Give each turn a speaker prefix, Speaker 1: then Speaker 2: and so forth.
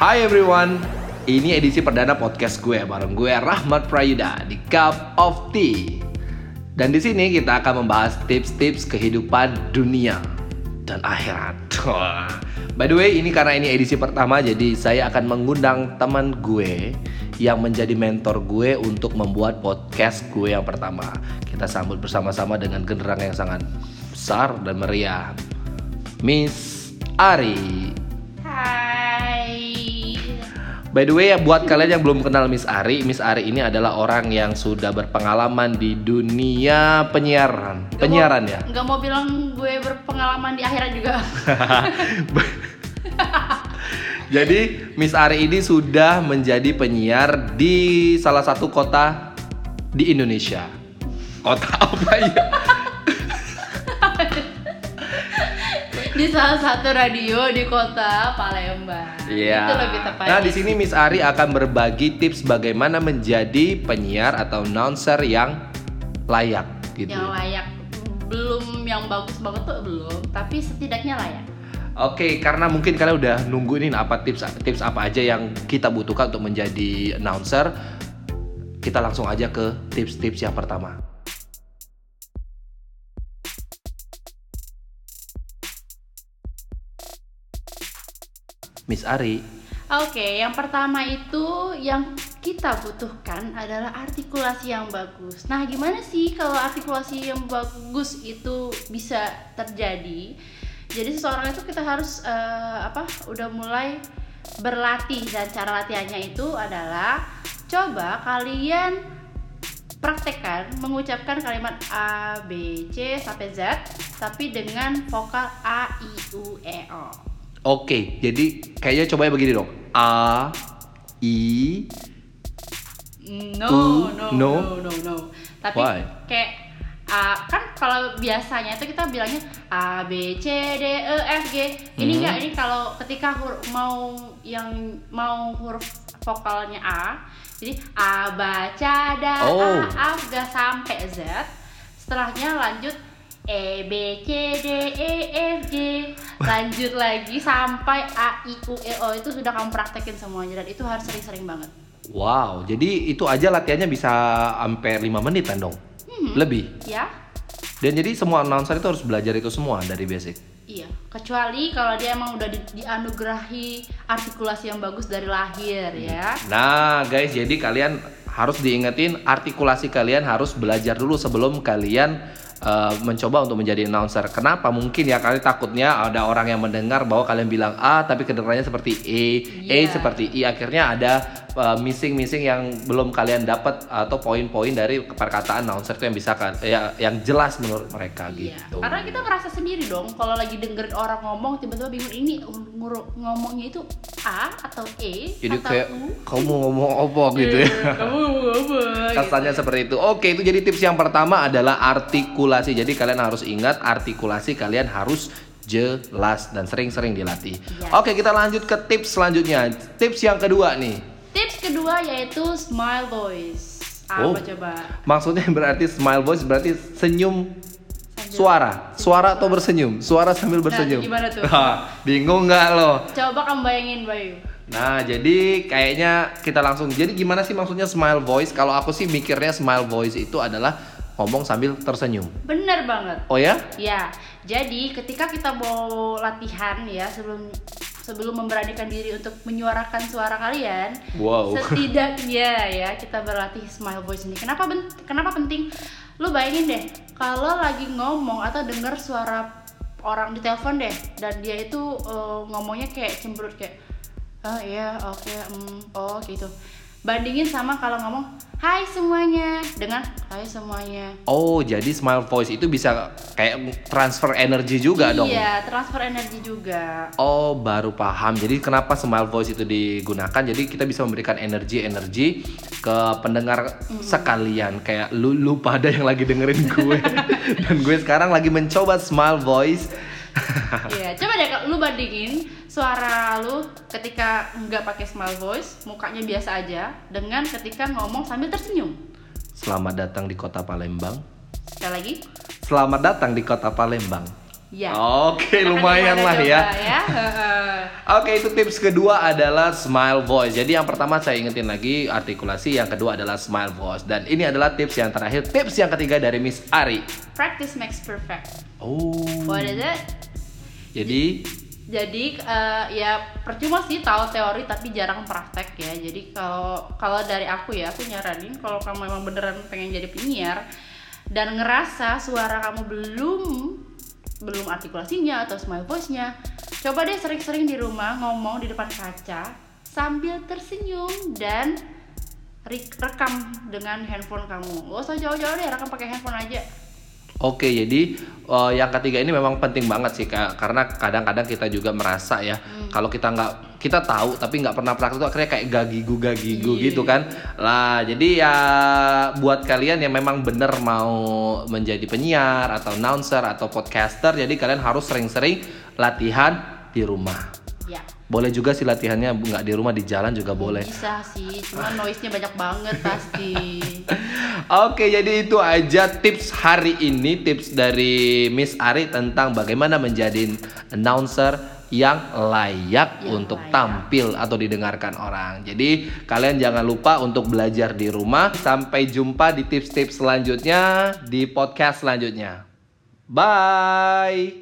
Speaker 1: Hai everyone, ini edisi perdana podcast gue bareng gue Rahmat Prayuda di Cup of Tea. Dan di sini kita akan membahas tips-tips kehidupan dunia dan akhirat. By the way, ini karena ini edisi pertama jadi saya akan mengundang teman gue yang menjadi mentor gue untuk membuat podcast gue yang pertama. Kita sambut bersama-sama dengan genderang yang sangat besar dan meriah. Miss Ari. By the way ya buat kalian yang belum kenal Miss Ari, Miss Ari ini adalah orang yang sudah berpengalaman di dunia penyiaran. Penyiaran
Speaker 2: mau,
Speaker 1: ya.
Speaker 2: Nggak mau bilang gue berpengalaman di akhirat juga.
Speaker 1: Jadi Miss Ari ini sudah menjadi penyiar di salah satu kota di Indonesia. Kota apa ya?
Speaker 2: Di salah satu radio di kota Palembang.
Speaker 1: Iya.
Speaker 2: Itu lebih.
Speaker 1: Nah di sini Miss Ari akan berbagi tips bagaimana menjadi penyiar atau announcer yang layak gitu.
Speaker 2: yang layak belum yang bagus banget tuh belum, tapi setidaknya layak.
Speaker 1: Oke, karena mungkin kalian udah nungguin apa tips tips apa aja yang kita butuhkan untuk menjadi announcer. Kita langsung aja ke tips-tips yang pertama. Miss Ari,
Speaker 2: Oke, yang pertama itu yang kita butuhkan adalah artikulasi yang bagus. Nah, gimana sih kalau artikulasi yang bagus itu bisa terjadi? Jadi seseorang itu kita harus eh, apa? Udah mulai berlatih dan cara latihannya itu adalah coba kalian praktekkan mengucapkan kalimat A, B, C sampai Z tapi dengan vokal A, I, U, E, O.
Speaker 1: Oke, jadi kayaknya coba begini dong. A, I,
Speaker 2: No,
Speaker 1: Uh,
Speaker 2: no,
Speaker 1: no.
Speaker 2: no, no, no. Tapi
Speaker 1: Why?
Speaker 2: kayak ah, kan kalau biasanya itu kita bilangnya A B C D E F G. Ini
Speaker 1: Hmm.
Speaker 2: enggak, ini kalau ketika huruf mau yang mau huruf vokalnya A, jadi A baca da
Speaker 1: Oh.
Speaker 2: A A udah sampai Z. Setelahnya lanjut E B C D E F G lanjut lagi sampai A I U E O itu sudah kamu praktekin semuanya dan itu harus sering-sering banget.
Speaker 1: wow. Jadi itu aja latihannya bisa sampai 5 menitan dong. Lebih.
Speaker 2: Ya?
Speaker 1: Dan jadi semua announcer itu harus belajar itu semua dari basic.
Speaker 2: Iya, kecuali kalau dia emang udah di- dianugerahi artikulasi yang bagus dari lahir ya.
Speaker 1: Nah, guys, jadi kalian harus diingetin artikulasi kalian harus belajar dulu sebelum kalian uh, mencoba untuk menjadi announcer. Kenapa? Mungkin ya kalian takutnya ada orang yang mendengar bahwa kalian bilang A tapi kedengarannya seperti E, E
Speaker 2: Iya.
Speaker 1: seperti I. Akhirnya ada uh, missing-missing yang belum kalian dapat atau poin-poin dari perkataan announcer itu yang bisa kan ya, yang jelas menurut mereka
Speaker 2: Iya,
Speaker 1: gitu.
Speaker 2: karena kita ngerasa sendiri dong kalau lagi dengerin orang ngomong tiba-tiba bingung ini ngomongnya itu A atau E
Speaker 1: Jadi
Speaker 2: atau
Speaker 1: kayak
Speaker 2: U.
Speaker 1: kamu ngomong apa gitu ya.
Speaker 2: Eh, Kamu ngomong apa? gitu.
Speaker 1: Kesannya seperti itu. Oke, itu jadi tips yang pertama adalah artikulasi. Jadi kalian harus ingat artikulasi kalian harus jelas dan sering-sering dilatih.
Speaker 2: Iya.
Speaker 1: Oke, kita lanjut ke tips selanjutnya. Tips yang kedua nih.
Speaker 2: Tips kedua yaitu smile voice. Apa
Speaker 1: Oh.
Speaker 2: coba?
Speaker 1: Maksudnya berarti smile voice berarti senyum suara. Suara atau bersenyum? Suara sambil bersenyum.
Speaker 2: gimana tuh?
Speaker 1: Bingung nggak lo?
Speaker 2: Coba kamu bayangin Bayu.
Speaker 1: Nah, jadi kayaknya kita langsung. Jadi gimana sih maksudnya smile voice? Kalau aku sih mikirnya smile voice itu adalah ngomong sambil tersenyum.
Speaker 2: Bener banget.
Speaker 1: Oh ya?
Speaker 2: Ya, jadi ketika kita mau latihan ya sebelum sebelum memberanikan diri untuk menyuarakan suara kalian,
Speaker 1: Wow.
Speaker 2: setidaknya ya kita berlatih smile voice ini. Kenapa ben- kenapa penting? Lu bayangin deh, kalau lagi ngomong atau denger suara orang di telepon deh dan dia itu eh, ngomongnya kayak cemberut kayak oh iya oke mm, oh gitu bandingin sama kalau ngomong hai semuanya dengan hai semuanya
Speaker 1: Oh, jadi smile voice itu bisa kayak transfer energi juga dong.
Speaker 2: Iya, transfer energi juga.
Speaker 1: Oh, baru paham. Jadi kenapa smile voice itu digunakan? Jadi kita bisa memberikan energi-energi ke pendengar sekalian. Kayak lu lu pada yang lagi dengerin gue. Dan gue sekarang lagi mencoba smile voice.
Speaker 2: Iya, coba deh lu bandingin suara lu ketika nggak pakai smile voice, mukanya biasa aja, dengan ketika ngomong sambil tersenyum.
Speaker 1: Selamat datang di kota Palembang.
Speaker 2: Sekali lagi,
Speaker 1: Selamat datang di kota Palembang.
Speaker 2: Ya.
Speaker 1: Oke,
Speaker 2: kan
Speaker 1: lumayan lah ya.
Speaker 2: ya.
Speaker 1: Oke, itu tips kedua adalah smile voice. Jadi yang pertama saya ingetin lagi artikulasi, yang kedua adalah smile voice. Dan ini adalah tips yang terakhir, tips yang ketiga dari Miss Ari.
Speaker 2: Practice makes perfect.
Speaker 1: Oh.
Speaker 2: What is it?
Speaker 1: Jadi
Speaker 2: Jadi eh, ya percuma sih tahu teori tapi jarang praktek ya. Jadi kalau kalau dari aku ya aku nyaranin kalau kamu memang beneran pengen jadi penyiar dan ngerasa suara kamu belum belum artikulasinya atau smile voice-nya, coba deh sering-sering di rumah ngomong di depan kaca sambil tersenyum dan re- rekam dengan handphone kamu. Gak usah jauh-jauh deh, rekam pakai handphone aja.
Speaker 1: Oke, jadi eh, yang ketiga ini memang penting banget sih Kak, karena kadang-kadang kita juga merasa ya kalau kita nggak kita tahu tapi nggak pernah praktek itu akhirnya kayak gagigu gagigu
Speaker 2: Iya.
Speaker 1: gitu kan. Lah, jadi ya buat kalian yang memang bener mau menjadi penyiar atau announcer atau podcaster, jadi kalian harus sering-sering latihan di rumah.
Speaker 2: Ya.
Speaker 1: Boleh juga sih latihannya nggak di rumah di jalan juga boleh.
Speaker 2: Bisa sih, cuma noise-nya banyak banget pasti.
Speaker 1: Oke, jadi itu aja tips hari ini, tips dari Miss Ari tentang bagaimana menjadi announcer yang layak
Speaker 2: Yang
Speaker 1: untuk
Speaker 2: layak.
Speaker 1: tampil atau didengarkan orang. Jadi, kalian jangan lupa untuk belajar di rumah. Sampai jumpa di tips-tips selanjutnya di podcast selanjutnya. Bye.